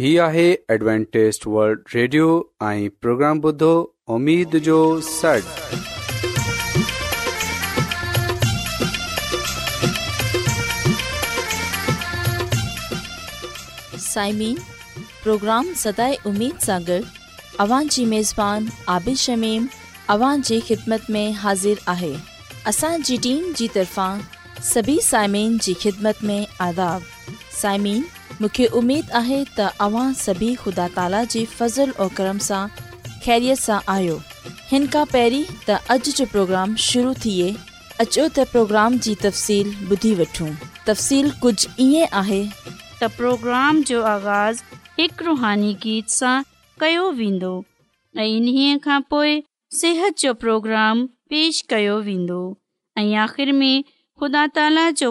هي آهي Adventist World Radio ۽ programme بدھو اميد جو سڙ سائمين پروگرام سداي اميد سانڳڙ اوان جي ميزبان عابد شميم اوان جي خدمت ۾ حاضر آهي اسان جي ٽيم جي طرفان سڀي سائمين جي خدمت ۾ آداب سائمين मूंखे उमेद आहे तव्हां सभु ताला जे फज़ल ऐं ख़ैरियत सां आहियो हिन खां पहिरीं त अॼु जो प्रोग्राम शुरू थिए अचो त प्रोग्राम जी तफ़सील ॿुधी वठूं कुझु ईअं आहे त प्रोग्राम जो आगाज़ हिकु रुहानी गीत सां कयो वेंदो ऐं इन्हीअ खां पोइ सिहत जो प्रोग्राम पेश कयो वेंदो में ख़ुदा ताला जो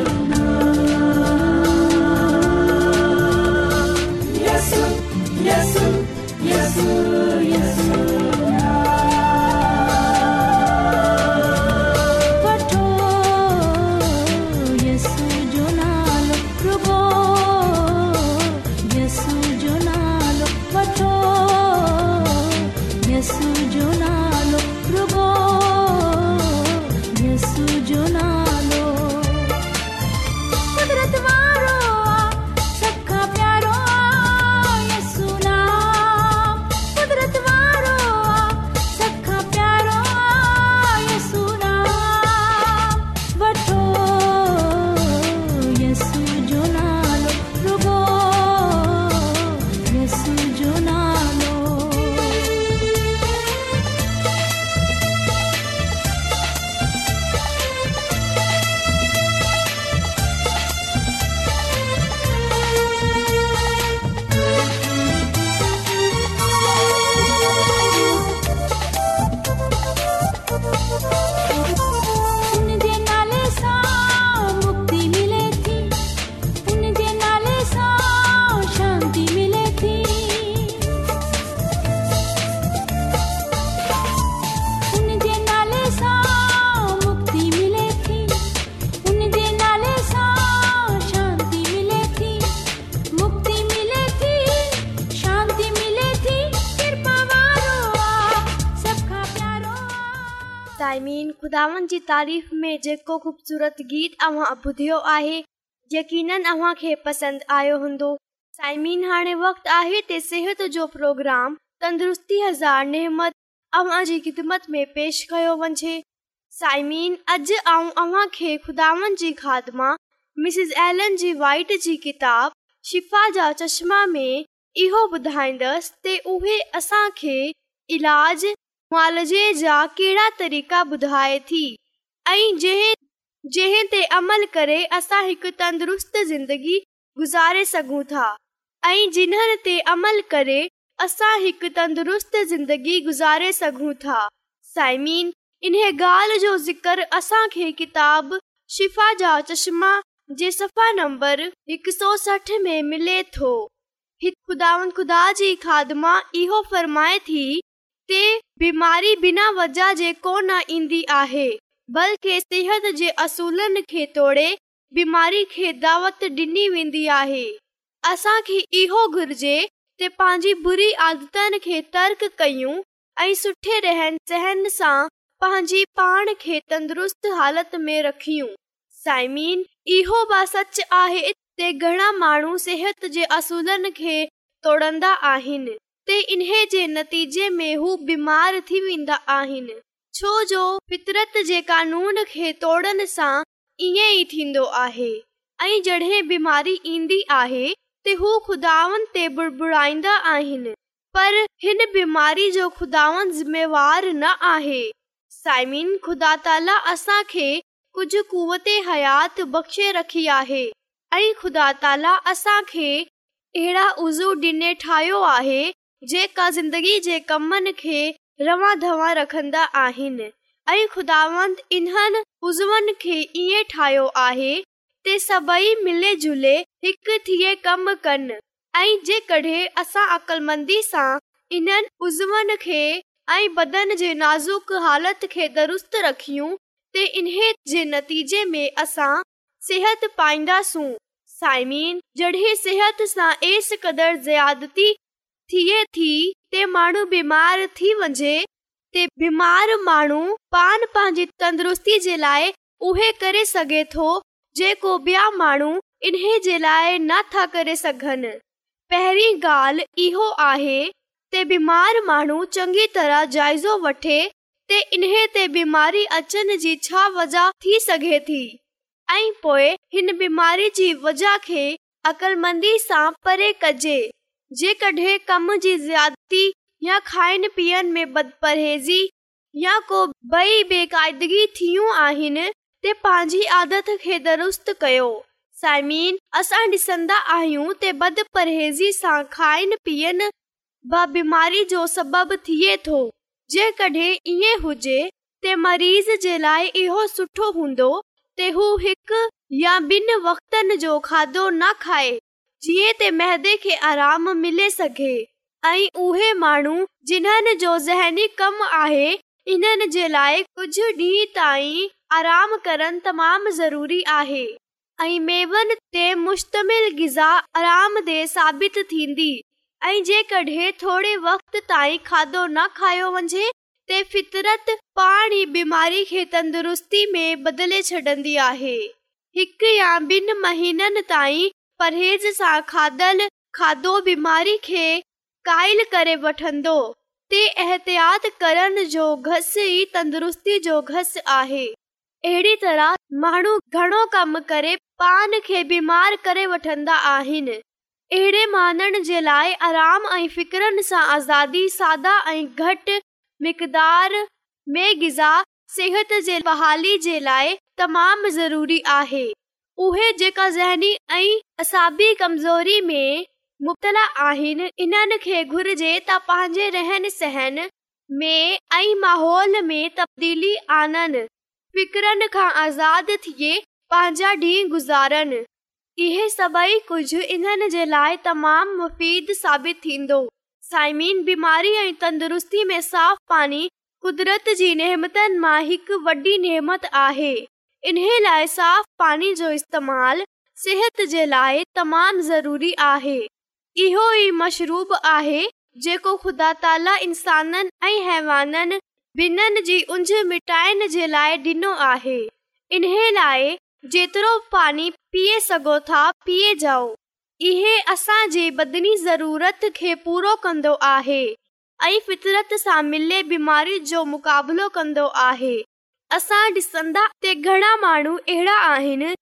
साइमिन ख़ुदानि जी तारीफ़ में जेको ख़ूबसूरत गीत अव्हां ॿुधियो आहे यकीननि खे पसंदि आयो हूंदो साइमिन हाणे वक़्तु आहे त सिहत जो प्रोग्राम तंदुरुस्ती हज़ार नेमत में पेश कयो वञे साइमिन अॼु ऐं अव्हांखे खुदावन जी खादमा मिसेस जी किताब शिफ़ा जा चश्मा में इहो ॿुधाईंदसि त उहे असांखे इलाज मुलिजे जा कहिड़ा तरीक़ा ॿुधाए थी ऐं जंहिं ते अमल करे जिंदगी गुज़ारे सघूं था ऐं जिन्हनि ते अमल करे असां हिकु तंदुरुस्त ज़िंदगी गुज़ारे सघूं था साइमीन इन ॻाल्हि जो ज़िक्रिताब शिफ़ा जा चश्मा नंबर मिले थो इहो फ़र्माए थी ते बीमारी बिना वजह जे कोन ईंदी आहे बल्कि सिहत जे असूलन खे तोड़े बीमारी खे दावत ॾिनी वेंदी आहे असांखे इहो घुर्जे पंहिंजी बुरी आदतुनि खे तर्क कयूं ऐं सुठे रहन सहन सां पंहिंजी पाण खे तंदुरुस्त हालत में रखियूं साइमीन इहो बि सच आहे ते घणा माण्हू सिहत जे असूलनि खे तोड़ंदा आहिनि ते इन्हे जे नतीजे में हू बीमार थी वेंदा आहिनि छो जो फितरत जे कानून खे तोड़ण सां ईअं ई थींदो आहे ऐं जॾहिं बीमारी ईंदी आहे त हू खुदावन ते बुड़बुड़ाईंदा आहिनि पर हिन बीमारी जो खुदावन ज़िमेवार न आहे साइमिन खुदा ताला असां खे कुझु कुवत हयात बख़्शे रखी आहे ऐं खुदा ताला असां खे अहिड़ा उज़ू ॾिने ठाहियो आहे जेका ज़िंदगी जे कमनि खे रवां धवा रखंदा आहिनि ठाहियो आहे सभई मिले कम कनि ऐं जेकॾहिं इन्हनि उज़मनि खे ऐं बदन जे नाज़ुक हालत खे दुरुस्त रखियूं त इन्हीअ जे नतीजे में असां सिहत पाईंदासूं सिहत सां थिए थी ते माण्हू बीमार थी वञे ते बीमार माण्हू पाण पंहिंजी तंदुरुस्ती जे लाइ उहे करे सघे थो जेको ॿिया माण्हू इन जे लाइ नथा करे सघनि पहिरीं ॻाल्हि इहो आहे त बीमार माण्हू चङी तरह जाइज़ो वठे इन ते बीमारी अचण जी छा वजह थी सघे थी ऐं पोइ हिन बीमारी जी वजह खे अकलमंदी सां परे कजे ज़ी सां खाइण पीअण जो सबब थिए थो मरीज़ जे लाइ इहो सुठो हूंदो त हू हिकु या ॿिनि वक़्त खाए आराम मिले सघे ऐं उहे माण्हू जिन्हनि जो ज़हनी कम आहे इन जे लाइ कुझु ॾींह तमामु ज़रूरी आहे मुश्तमिल ग़ज़ा आरामदेह साबित थींदी ऐं जेकॾहिं थोरे वक़्त खाधो न खायो वञे ते फितरत पाणी बीमारी खे तंदुरुस्ती में बदले छॾंदी आहे हिकु या ॿिनि महीननि ताईं परहेज़ सां खाधलु खाधो बीमारी खे काइल करे वठंदो ते एहतियात करण जो घसि ई तंदुरुस्ती जो घस आहे अहिड़ी तरह माण्हू घणो कमु करे पान खे बीमारु करे वठंदा आहिनि अहिड़े माननि जे लाइ आराम ऐं फ़िक्रनि सां आज़ादी सादा ऐं घटि मक़दार में गिज़ा सिहत जे बहाली जे लाइ तमामु ज़रूरी आहे उहे पंहिंजे रहनि सहन माहौल में तब्दीली आननि थिए पंहिंजा ॾींहं गुज़ारनि इहे सभई कुझु इन्हनि जे लाइ तमामु मुफ़ीद साबित थींदो साइमीन बीमारी ऐं तंदुरुस्ती में साफ़ पाणी कुदरत जी नेमियतनि मां हिकु वॾी नमियत आहे इन्हीअ लाइ साफ़ पाणी जो इस्तेमालु सिहत जे लाइ तमामु ज़रूरी आहे इहो ई मशरूब आहे जेको ख़ुदा ताला इंसाननि ऐं हैवाननि ॿिन्हिनि जी उंझ मिटाइण जे लाइ ॾिनो आहे इन लाइ जेतिरो पाणी पीअ सघो था पीअ जाओ इहे असांजे बदनी ज़रूरत खे पूरो कंदो आहे ऐं फितरत सां मिले बीमारियुनि जो मुक़ाबिलो कंदो आहे असां डि॒संदा ते घणा माण्हू अहिड़ा आहिनि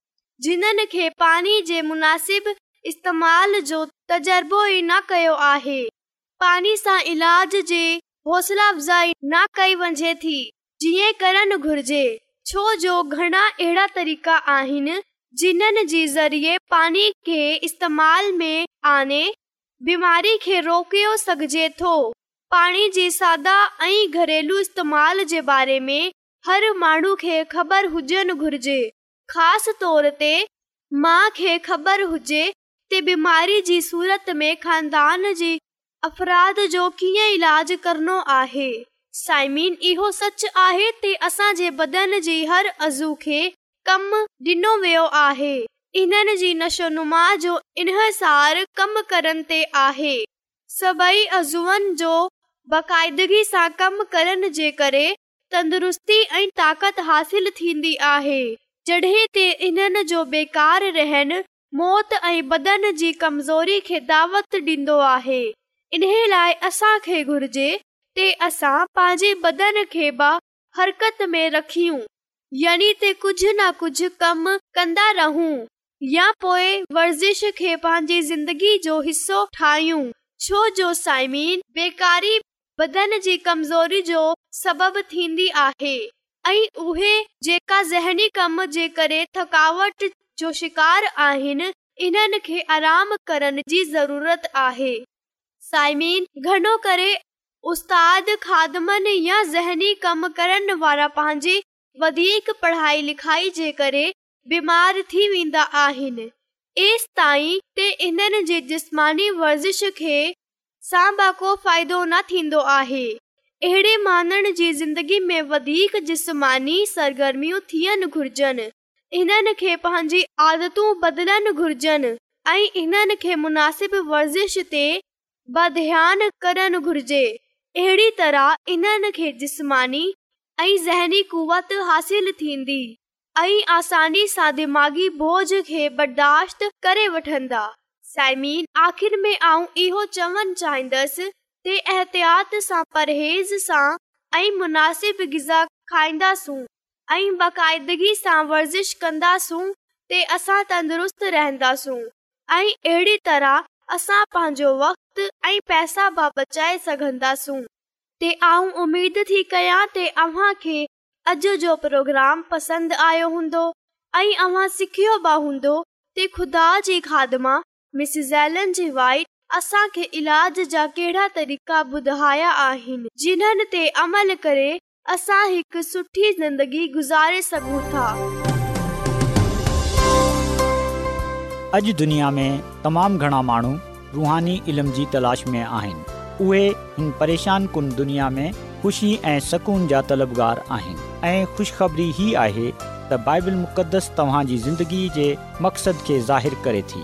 जिन्हनि खे पाणी जे मुनासिब इस्तेमाल जो तज़ुर्बो ई न कयो आहे पाणी सां इलाज जी हौसला अफ़जाई न कई वञे थी जीअं करणु घुर्जे छो जो घणा अहिड़ा तरीक़ा आहिनि जिन्हनि जी ज़रिये पाणी खे इस्तेमाल में आने बीमारी खे रोकियो सघिजे थो पाणी जी सादा ऐं घरेलू इस्तेमाल जे बारे में हर माण्हू खे ख़बर हुजनि घुरिजे ख़ासि तोर ते मां खे बिमारी जी ख़ान इलाज करणो आहे असांजे बदन जी हर अज कम ॾिनो वियो आहे इन्हनि जी नशो नुमा जो इन सार कम करण ते आहे सभई अज़ूअ जो बाक़ायदगी सां कमु करण जे करे तंदुरुस्ती ऐं ताक़त हासिल थींदी आहे जॾहिं ते इन्हनि जो बेकार रहनि मौत ऐं बदन जी कमज़ोरी खे दावत ॾींदो आहे इन लाइ घुर्जे ते असां पंहिंजे बदन खे बि हरकत में रखियूं यानी ते कुझु न कुझ कम कंदा रहूं या पोइ वर्ज़िश खे पंहिंजी ज़िंदगी जो हिसो ठाहियूं छो जो साइमीन बेकारी बदन जी कमज़ोरी जो सबब थींदी आहे ऐं उहे जेका ज़हनी कम जे करे थकावट जो शिकार आहिनि इन्हनि खे आराम करण जी ज़रूरत आहे साइमीन घणो करे उस्ताद खाधनि या ज़हनी कम करण वारा पंहिंजे वधीक पढ़ाई लिखाई जे करे बीमार थी वेंदा आहिनि एस ताईं इन्हनि जे जिस्मानी वर्ज़िश खे सां बि को फ़ाइदो न थींदो आहे अहिड़े माननि जी ज़िंदगी जिस्मानी पंहिंजी आदतूं बदिलण घुरजनि खे मुनासिब वर्ज़िश ते बधियानु करणु घुर्जे अहिड़ी तरह इन्हनि खे जिस्मानी ज़हनी कुवत हासिल थींदी ऐं आसानी सां दिमाग़ी بوجھ खे برداشت करे वठंदा साइमीन आख़िर में इहो चवणु चाहींदसि एहतियात सां परहेज़ सां ऐं मुनासिब गिज़ा खाईंदासूं ऐं बाक़ाइदगी सां वर्ज़िश कंदासूं तंदुरुस्त रहंदासूं अहिड़ी तरह पंहिंजो वक़्त ऐं पैसा बि बचाए सघंदासूं उमेद थी कयां प्रोग्राम पसंदि आयो हूंदो सिखियो बि हूंदो ख़ुदा जी खाधमा असांखे इलाज जा कहिड़ा तरीक़ा ॿुधाया आहिनि जिन्हनि ते अमल करे असां हिकु सुठी ज़िंदगी गुज़ारे सघूं था अॼु दुनिया में तमामु घणा माण्हू रुहानी इल्म जी तलाश में आहिनि उहे हिन परेशान कुन दुनिया में ख़ुशी ऐं सुकून जा तलबगार आहिनि ऐं ख़ुश ख़बरी आहे त बाइबल मुक़दस तव्हांजी ज़िंदगी जे मक़सदु खे ज़ाहिरु करे थी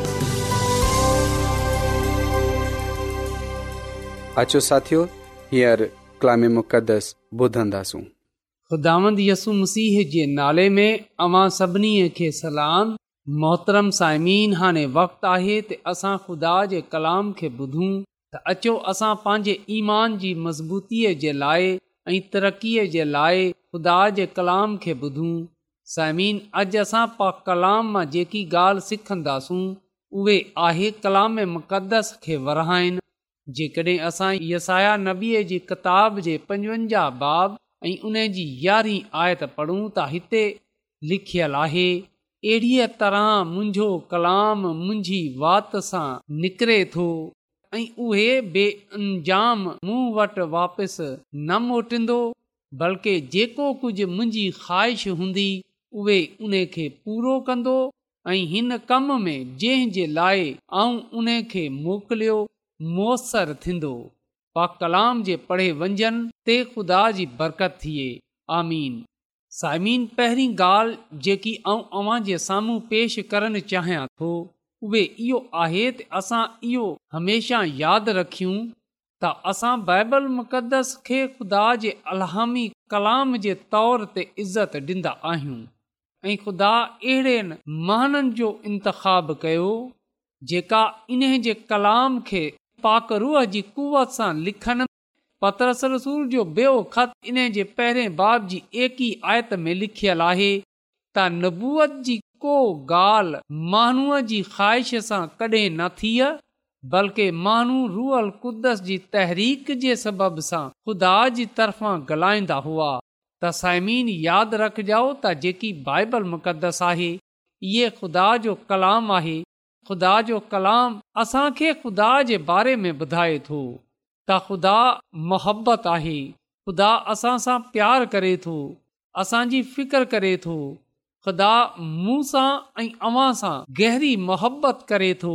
अचो मुक़दस मसीह जे नाले में अवां सभिनी खे सलाम मोहतरम साइमीन हाणे वक़्तु आहे त असां ख़ुदा जे कलाम खे ॿुधूं तांजे ईमान जी मज़बूतीअ जे लाइ ऐं तरक़ीअ जे लाइ ख़ुदा जे कलाम खे ॿुधूं साइमिन अॼु असां कलाम मां जेकी ॻाल्हि सिखंदासूं उहे आहे कलाम मुक़दस खे वराइनि जेकॾहिं असां यसाया नबीअ जी किताब जे पंजवंजाह बाब ऐं उन जी यारहीं आयत पढ़ूं त हिते लिखियलु आहे अहिड़ीअ तरह मुंहिंजो कलाम मुंहिंजी वात सां निकिरे थो ऐं उहे बे अंजाम मूं वटि वापसि न मोटींदो बल्कि जेको कुझु मुंहिंजी ख़्वाहिश हूंदी उहे उन खे पूरो कंदो ऐं हिन कम में जंहिं जे लाइ आऊं उन खे मोकिलियो मुसरु थींदो पा कलाम जे पढ़े वञनि ते ख़ुदा जी बरकत थिए आमीन साइमीन पहिरीं ॻाल्हि जेकी आउं अव्हां जे साम्हूं पेश करणु चाहियां थो उहे इहो आहे त असां इहो हमेशह यादि रखियूं त असां बाइबल मुक़दस खे ख़ुदा जे अलामी कलाम जे तौर ते इज़त ॾींदा आहियूं ऐं ख़ुदा अहिड़े महाननि जो इंतिख कयो जेका जे कलाम खे पाक रूह जी कुवत सां लिखनि रसूल जो ख़त इन जे पहिरें बाब जी एकी आयत में लिखियलु आहे त नबूअत जी को ॻाल्हि माण्हूअ जी ख़्वाहिश सां कडे॒ न थिए बल्कि माण्हू रूहल कुदस जी तहरीक जे सबब सां ख़ुदा जी तरफ़ां ॻाल्हाईंदा हुआ त साइमीन यादि रखजो त जेकी बाइबल मुक़दस आहे इहो ख़ुदा जो कलाम आहे ख़ुदा जो कलाम असांखे ख़ुदा जे बारे में ॿुधाए थो त ख़ुदा मोहबत आहे ख़ुदा असां सां प्यारु करे थो असांजी फिकर करे थो ख़ुदा मूं सां ऐं अव्हां सां गहरी मोहबत करे थो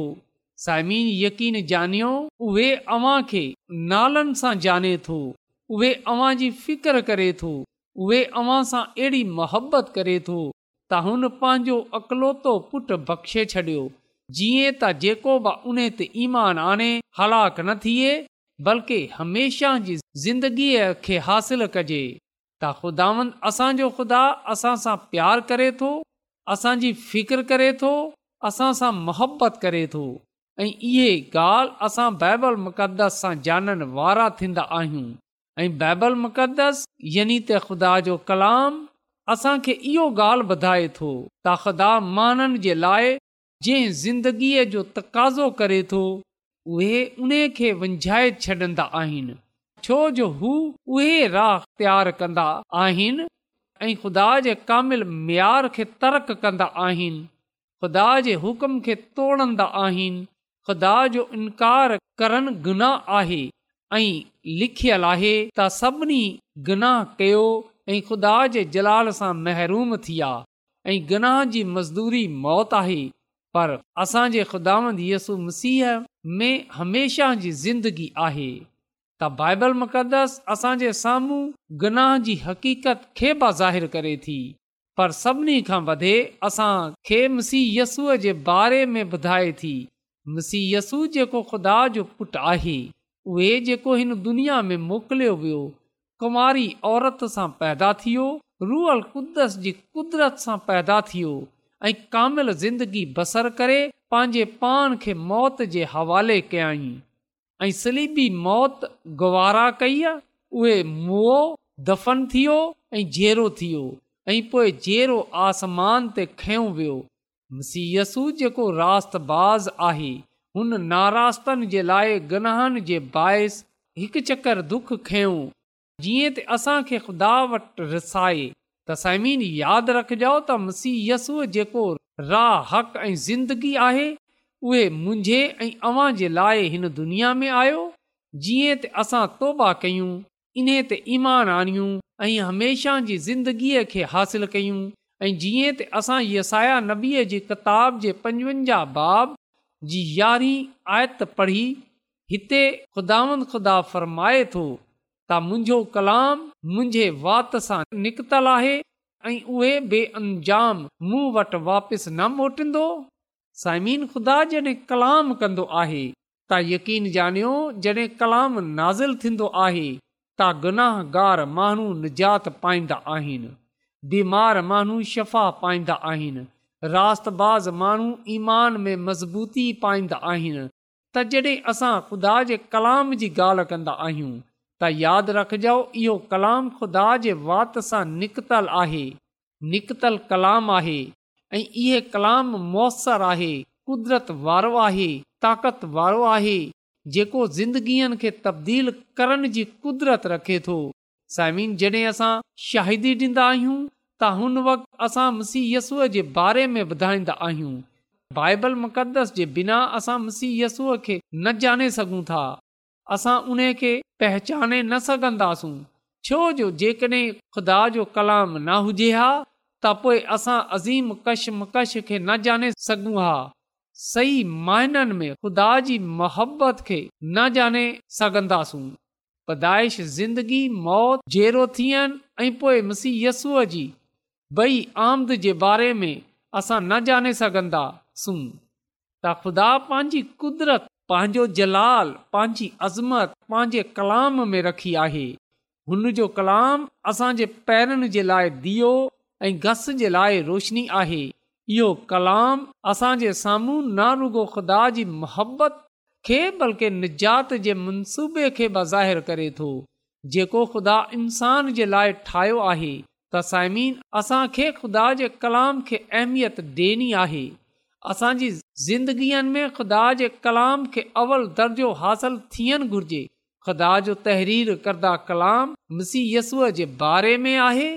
साइमीन यकीन जानियो उहे अवां खे नालनि सां ॼाणे थो उहे अव्हां जी फिकिरे थो उहे अवां सां अहिड़ी मोहबत करे थो त हुन पंहिंजो अकलोतो पुटु बख़्शे छॾियो जीअं त जेको बि उन ते ईमान आने हलाक न थिए बल्कि हमेशह जी ज़िंदगीअ खे हासिल कजे त ख़ुदावंद असांजो ख़ुदा असां सां प्यारु करे थो असांजी फ़िकर करे थो असां सां मुहबत करे थो ऐं इहे ॻाल्हि असां बाइबल मुक़ददस सां जाननि वारा थींदा आहियूं ऐं बाइबल मुक़ददस यानी त ख़ुदा जो कलाम असांखे इहो ॻाल्हि ॿुधाए थो त ख़ुदा माननि जे लाइ जंहिं ज़िंदगीअ जो तकाज़ो करे थो उहे उन खे वंञाए छॾंदा आहिनि छो जो हू उहे राह तयारु कंदा आहिनि ऐं ख़ुदा जे कामिल मयार खे तर्क कंदा आहिनि ख़ुदा जे हुकुम खे तोड़ंदा आहिनि ख़ुदा जो इनकार करन गुनाह आहे ऐं लिखियल आहे त सभिनी गनाह कयो ऐं ख़ुदा जे जलाल सां महरूम थी विया ऐं गनाह जी मज़दूरी मौत आहे पर असांजे ख़ुदावंद यसु मसीह में हमेशह जी ज़िंदगी आहे त बाइबल मुक़दस असांजे साम्हूं गनाह जी हक़ीक़त खे बि करे थी पर सभिनी खां वधे खे मसीह यसूअ जे बारे में ॿुधाए थी मसीह यसू जेको ख़ुदा जो पुटु आहे उहे जेको हिन दुनिया में मोकिलियो वियो कुमारी औरत सां पैदा थियो रूअल क़ुदस जी कुदरत सां पैदा थियो ऐं कामिलु ज़िंदगी बसर करे पंहिंजे पान खे मौत जे हवाले कयईं ऐं सलीबी मौत गुवारा कई उहे मो दफ़न थियो वियो ऐं जहिड़ो थी ऐं पोइ जहिड़ो आसमान ते खयो वियो सीयसु जेको रास बाज़ आहे हुन नारासनि जे लाइ गनाहनि जे बाइस हिकु चकर दुख खयो जीअं त असांखे ख़ुदा वटि रिसाए तसइमीन यादि रखजो त मसीह मसीयसू जेको राह हक़ ऐं ज़िंदगी आहे उहे मुंहिंजे ऐं अव्हां जे लाइ हिन दुनिया में आयो जीअं त असां तौबा कयूं इन ते ईमान आणियूं ऐं हमेशह जी ज़िंदगीअ खे हासिल कयूं ऐं जीअं त असां यसाया नबीअ जी किताब जे पंजवंजाह बाब जी यारहीं आयत पढ़ी हिते ख़ुदावंद ख़ुदा फ़रमाए थो त मुंहिंजो कलाम मुंहिंजे वाति सां निकितलु आहे ऐं उहे बे मूं वटि वापसि न मोटींदो साइमीन ख़ुदा जॾहिं कलाम कंदो आहे तव्हां यकीन ॼाणियो जॾहिं कलाम नाज़िल थींदो आहे त गुनाहगार माण्हू निजात पाईंदा आहिनि बीमार माण्हू शफ़ा पाईंदा आहिनि रातिबाज़ माण्हू ईमान में मज़बूती पाईंदा आहिनि त जॾहिं असां ख़ुदा जे कलाम जी ॻाल्हि कंदा आहियूं त यादि रखजो इहो कलाम खुदा जे वात सां निकतल आहे निकतल कलाम आहे ऐं इहे कलाम मसर आहे क़ुदरत वारो आहे ताक़त वारो आहे जेको ज़िंदगीअ खे तब्दील करण जी कुदरत रखे थो साइमिन जॾहिं असां शाहिदी ॾींदा आहियूं त हुन वक़्ति असां मुसीह यसूअ जे बारे में ॿुधाईंदा आहियूं बाइबल मुक़द्दस जे बिना असां मुसीहय यसूअ खे न ॼाणे सघूं था असां उन खे पहचाने न सघंदासूं छो जो जेकॾहिं ख़ुदा जो कलाम न हुजे हा त पोइ असां अज़ीम कशमकश खे न जाने सघूं हा सही माइननि में ख़ुदा जी मोहबत खे न जाने सघंदासूं पैदाइश ज़िंदगी मौत जहिड़ो थियनि ऐं पोइ मसीयसूअ जी बई आमद जे बारे में असां न जाने सघंदासूं त ख़ुदा पंहिंजी कुदरत पंहिंजो जलाल पंहिंजी अज़मत पंहिंजे कलाम में रखी आहे हुन जो कलाम असांजे पैरनि जे लाइ दीओ ऐं घस जे लाइ रोशनी आहे इहो कलाम असांजे साम्हूं ना रुगो ख़ुदा जी मोहबत खे बल्कि निजात जे मनसूबे खे बज़ाहिरु करे थो जेको ख़ुदा इंसान जे लाइ ठाहियो आहे त साइमीन असांखे ख़ुदा जे कलाम खे अहमियत ॾियणी आहे असांजी ज़िंदगीअ में ख़ुदा जे कलाम खे अवल दर्जो हासिल थियणु घुर्जे ख़ुदा जो तहरीर करदा कलाम मुसीयसूअ जे बारे में आहे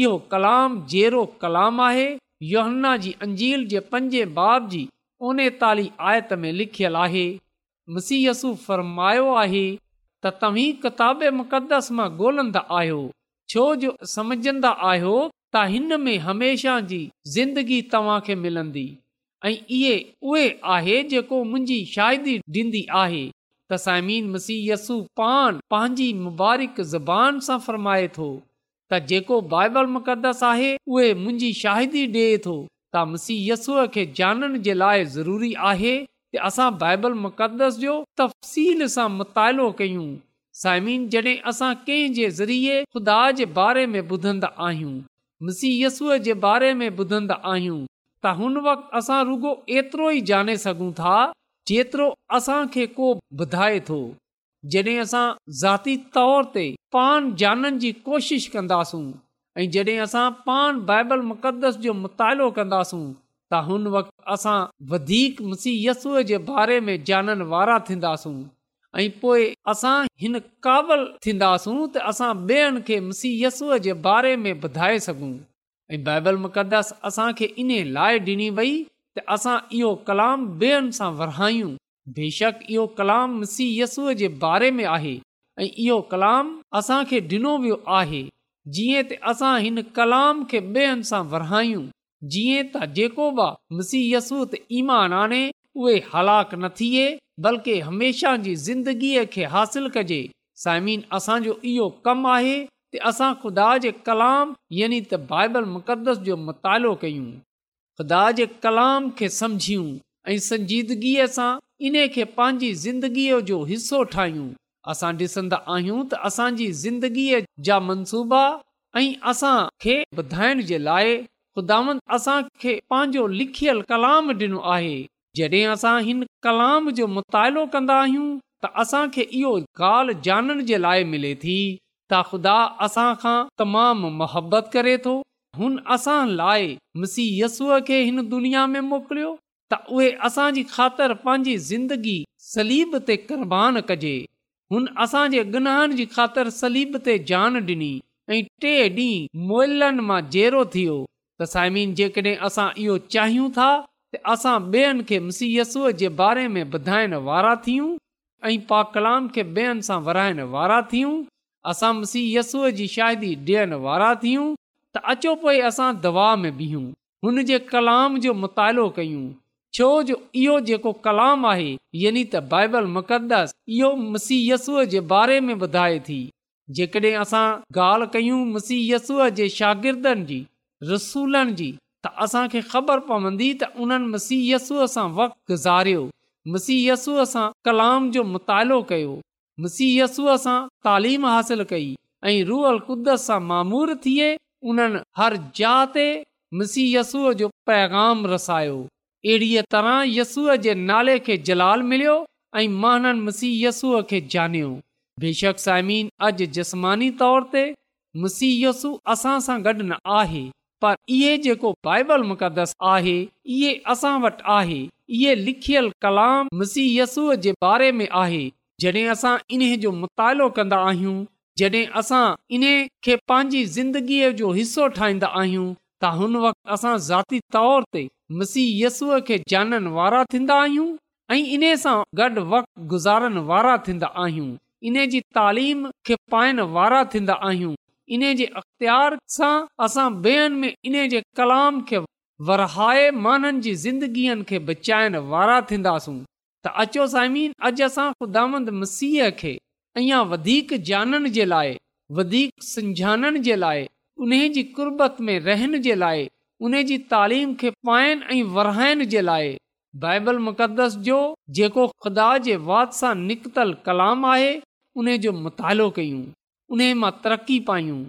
इहो कलाम जहिड़ो कलाम आहे योहन्ना जी अंजील जे पंजे बाब जी ओन्हे आयत में लिखियलु आहे मुसीयसु फरमायो आहे त तव्हीं किताब मुक़दस मां ॻोल्हंदा आहियो छो जो समुझंदा आहियो त हिन में हमेशह जी ज़िंदगी तव्हां खे मिलंदी ऐं इहे उहे आहे जेको मुंहिंजी शाहिदी ॾींदी आहे त साइमीन मुसीहय यसु पाण पंहिंजी मुबारक ज़बान सां फ़रमाए थो त जेको बाइबल मुक़दस आहे उहे मुंहिंजी शाहिदी ॾिए थो त मुसी यस्सूअ खे ॼाणण जे लाइ ज़रूरी आहे की असां बाइबल मुक़दस जो तफ़सील सां मुतालो कयूं साइमीन जॾहिं असां कंहिं जे ख़ुदा जे बारे में ॿुधंदा आहियूं मुसीहय जे बारे में ॿुधंदा आहियूं त हुन वक़्ति असां रुगो एतिरो ई जाने सघूं था जेतिरो असांखे को ॿुधाए थो जॾहिं असां ज़ाती तौर ते पान जाननि जी कोशिश कंदासूं ऐं जॾहिं असां पान बाइबल मुक़दस जो मुतालो कंदासूं त हुन वक़्तु असां वधीक मुसीयसूअ जे बारे में जाननि वारा थींदासूं ऐं पोइ असां हिन क़ाबिल थींदासूं त असां ॿियनि खे मुसीयसूअ जे बारे में ॿुधाए सघूं ऐं बाइबल मुक़दसां वई त असां इहो कलाम सां वराइयूं बेशक इहो कलाम मसीह यसूअ में आहे ऐं इहो कलाम असांखे ॾिनो वियो आहे जीअं त असां हिन कलाम खे वरहायूं जीअं त जेको बि मुसीहयसू त ईमान आने उहे हलाक न थिए बल्कि हमेशह जी ज़िंदगीअ खे हासिल कजे साइमिन असांजो इहो कमु आहे असां ख़ुदा जे कलाम यानी त बाइबल मुक़दस जो मुतालो कयूं ख़ुदा जे कलाम खे सम्झूं ऐं संजीदगीअ सां इन खे पंहिंजी ज़िंदगीअ जो हिसो ठाहियूं असां ॾिसंदा आहियूं त असांजी ज़िंदगीअ जा मनसूबा ऐं असांखे ॿुधाइण जे लाइ ख़ुदा असांखे पंहिंजो लिखियल कलाम ॾिनो आहे जॾहिं असां हिन कलाम जो मुतालो कंदा आहियूं त असांखे इहो ॻाल्हि ॼाणण जे लाइ मिले थी ता ख़ुदा असां खां तमामु मोहबत करे थो हुन असां लाइ मुसीयसूअ खे हिन दुनिया में मोकिलियो त उहे असांजी ख़ातिर पंहिंजी ज़िंदगी सलीब ते कुर्बान कजे हुन असांजे गुनाहनि जी ख़ातिर सलीब ते जान ॾिनी ऐं टे ॾींह मोइलनि मां जहिड़ो थियो त साइमिन जेकॾहिं असां इहो चाहियूं था त असां ॿियनि खे मुसी जे बारे में ॿुधाइण वारा थियूं ऐं पा कलाम खे ॿियनि सां विराइण वारा थियूं असां मुसी यसूअ जी शादी ॾियण वारा थियूं त अचो पोइ असां दवा में बीहूं हुन जे कलाम जो मुतालो कयूं छो जो इहो जेको कलाम आहे यानी त बाइबल मुक़दस इहो मुसीहय यस्सूअ जे बारे में ॿुधाए थी जेकॾहिं असां ॻाल्हि कयूं मुसी यस्सूअ जे शागिर्दनि जी रसूलनि जी त असांखे ख़बर पवंदी त उन्हनि मसीह यस्सूअ सां वक़्तु गुज़ारियो मुसी यसूअ सां कलाम जो मुतालो कयो मुसी यसूअ सां तालीम हासिल कई ऐं रूअल कुदस सां मामूर थिए उन्हनि हर जात ते मुसीहय जो पैगाम रसायो अहिड़ीअ तरह यसूअ जे नाले खे जलाल मिलियो ऐं मांसी यसूअ खे ॼाणियो बेशक साइमीन अॼु जस्मानी तौर ते मुसीहय यसू असां सां गॾु न आहे पर इहे जेको बाइबल मुक़दस आहे इहे असां वटि आहे इहे लिखियल कलाम मुसीहय यसूअ जे बारे में आहे जॾहिं असां इन्हे जो मुतालो कंदा आहियूं जॾहिं असां इन खे पंहिंजी ज़िंदगीअ जो हिसो ठाहींदा आहियूं त हुन वक़्ति असां ज़ाती तौर ते मसीहयसूअ खे जाननि वारा थींदा आहियूं ऐं इन सां गॾु वक़्तु गुज़ारण वारा थींदा आहियूं इन जी तालीम खे पाइण वारा थींदा आहियूं इन जे अख़्तियार सां असां ॿियनि में इन जे कलाम खे वरहाए माननि जी ज़िंदगीअ खे बचाइण वारा थींदासूं त अचो साइमीन अॼु असां ख़ुदांद मसीह खे अञा वधीक ॼाणण जे लाइ वधीक समझानण जे लाइ उन जी कुरबत में रहण जे लाइ उन जी तालीम खे पाइण ऐं वराइण जे लाइ बाइबल मुक़दस जो जेको ख़ुदा जे वात सां निकतल कलाम आहे उन जो मुतालो कयूं उन मां तरक़ी पायूं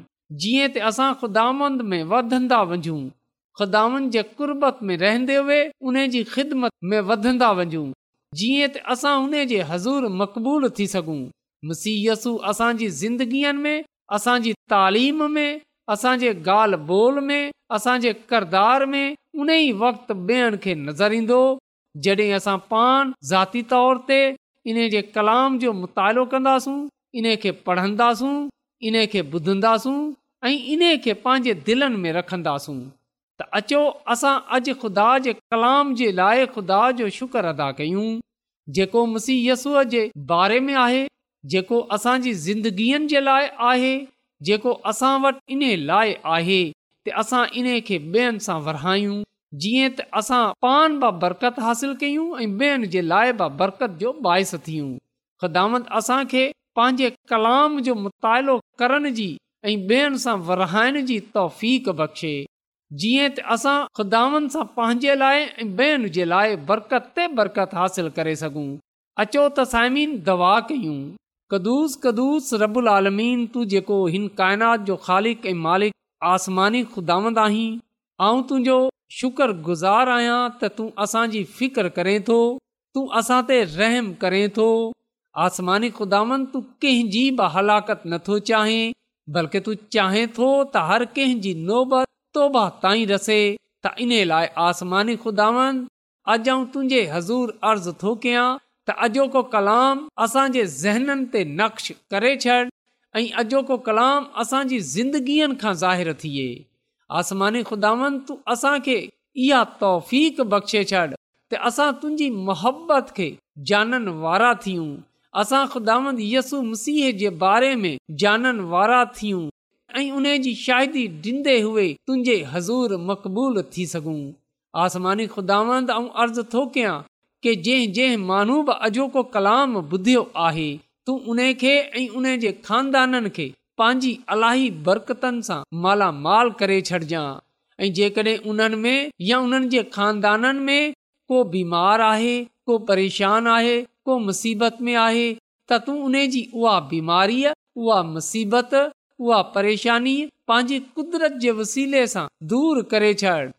जीअं त असां ख़ुदामंद में वधंदा वञूं ख़ुदांद जे कुर्बत में रहंदे हुए उन जी ख़िदमत में वधंदा वञूं जीअं त असां उन जे हज़ूर मक़बूल थी सघूं मसीयसु असांजी ज़िंदगीअ में असांजी तालीम में असांजे ॻाल्हि ॿोल में असांजे किरदार में उन ई वक़्तु ॿियनि खे नज़र ईंदो जॾहिं असां पाण ज़ाती तौर ते इन जे कलाम जो मुतालो कंदासूं इन खे पढ़ंदासूं इनखे ॿुधंदासूं ऐं इन खे पंहिंजे दिलनि में रखंदासूं त अचो असां अॼु ख़ुदा जे कलाम जे लाइ ख़ुदा जो शुक्र अदा कयूं जेको मुसीयसूअ जे बारे में आहे जेको असांजी ज़िंदगीअ जे लाइ आहे जेको असां वटि इन लाइ आहे त असां इन खे ॿियनि सां वरहायूं जीअं त असां पान बि बरकत हासिल कयूं ऐं ॿियनि जे लाइ बि बरकत जो बाहिसु थियूं ख़ुदात असांखे पंहिंजे कलाम जो मुतालो करण जी ऐं ॿियनि सां वराइण जी तौफ़ बख़्शे जीअं त असां ख़ुदा पंहिंजे लाइ ऐं बै जे लाइ बरकत ते बरकत हासिल करे सघूं अचो त साइमीन दवा कयूं कदुस कदुस रबुआ हिन काइनात जो ख़ालिक ऐं मालिक आसमानी ख़ुदांद आहीं ऐं तुंहिंजो गुज़ार आहियां त तूं असांजी फिकर करें थो तूं असां ते रहम करें थो आसमानी ख़ुदावंद तू कंहिंजी बि हलाकत नथो चाहें बल्कि तू चाहें थो त हर कंहिंजी नोबत तौबा ताईं रसे त इन लाइ आसमानी खुदावंत अॼु आऊं तुंहिंजे हज़ूर अर्ज़ु थो कयां त अॼो को कलाम असांजे नक्श करे छॾ ऐं अॼोको कलाम असांजी ज़िंदगीअ खां ज़ाहिरु थिए आसमानी खुदावन खुदावंद असांखे इहा तौफ़ बख़्शे छॾ त असां तुंहिंजी मोहबत खे जाननि वारा थियूं असां खुदावंदसु मसीह जे बारे में जाननि वारा थियूं ऐं उने जी शादी ॾींदे उहे तुंहिंजे हज़ूर मक़बूल थी सघूं आसमानी ख़ुदा अर्ज़ु थो कयां के जंहिं जंहिं माण्हू बि अॼोको कलाम ॿुधियो आहे तूं उन खे ऐं उन जे खानदाननि खे पंहिंजी बरकतनि सां मालामाल करे छॾजांइ ऐं जेकॾहिं उन्हनि में या उन्हनि जे खानदाननि में को बीमार आहे को परेशान आहे को मुसीबत में आहे त तूं उन जी उहा बीमारी उहा मुसीबत وہ پریشانی پاجي قدرت جي وسيلن سان دور ڪري ڇڏ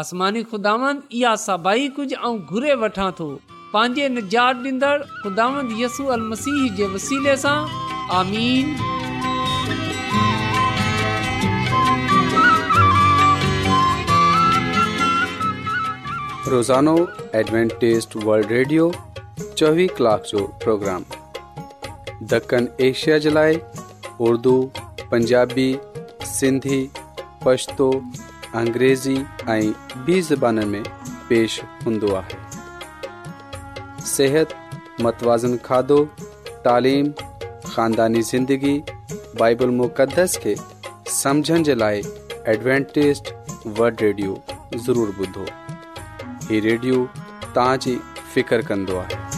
آسماني خداوند يا سڀي ڪجهه اء گهر وٺا ٿو پاجي نجاڙ ڏندڙ خداوند يسوع المسيح جي وسيلن سان آمين روزانو ॲಡ್وانٽيست ورلد ريڊيو 24 ڪلاڪ جو پروگرام دكن ايشيا جي لاءِ उर्दू पंजाबी सिंधी پشتو अंग्रेज़ी ऐं बि ज़बान में पेश हूंदो आहे सिहत मतवाज़न खाधो तालीम खानदानी ज़िंदगी बाइबल मुक़दस खे समुझण जे लाइ एडवेंटेस्ट वड रेडियो ज़रूरु ॿुधो हीउ रेडियो तव्हां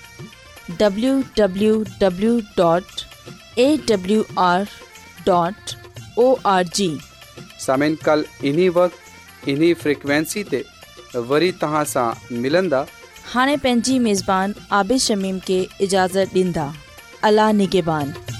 www.awr.org सामिन कल इन्ही वक्त इन्ही फ्रिक्वेंसी ते वरी तहां सां मिलंदा हाणे पंहिंजी मेज़बान आबिश शमीम खे इजाज़त ॾींदा अला निगेबान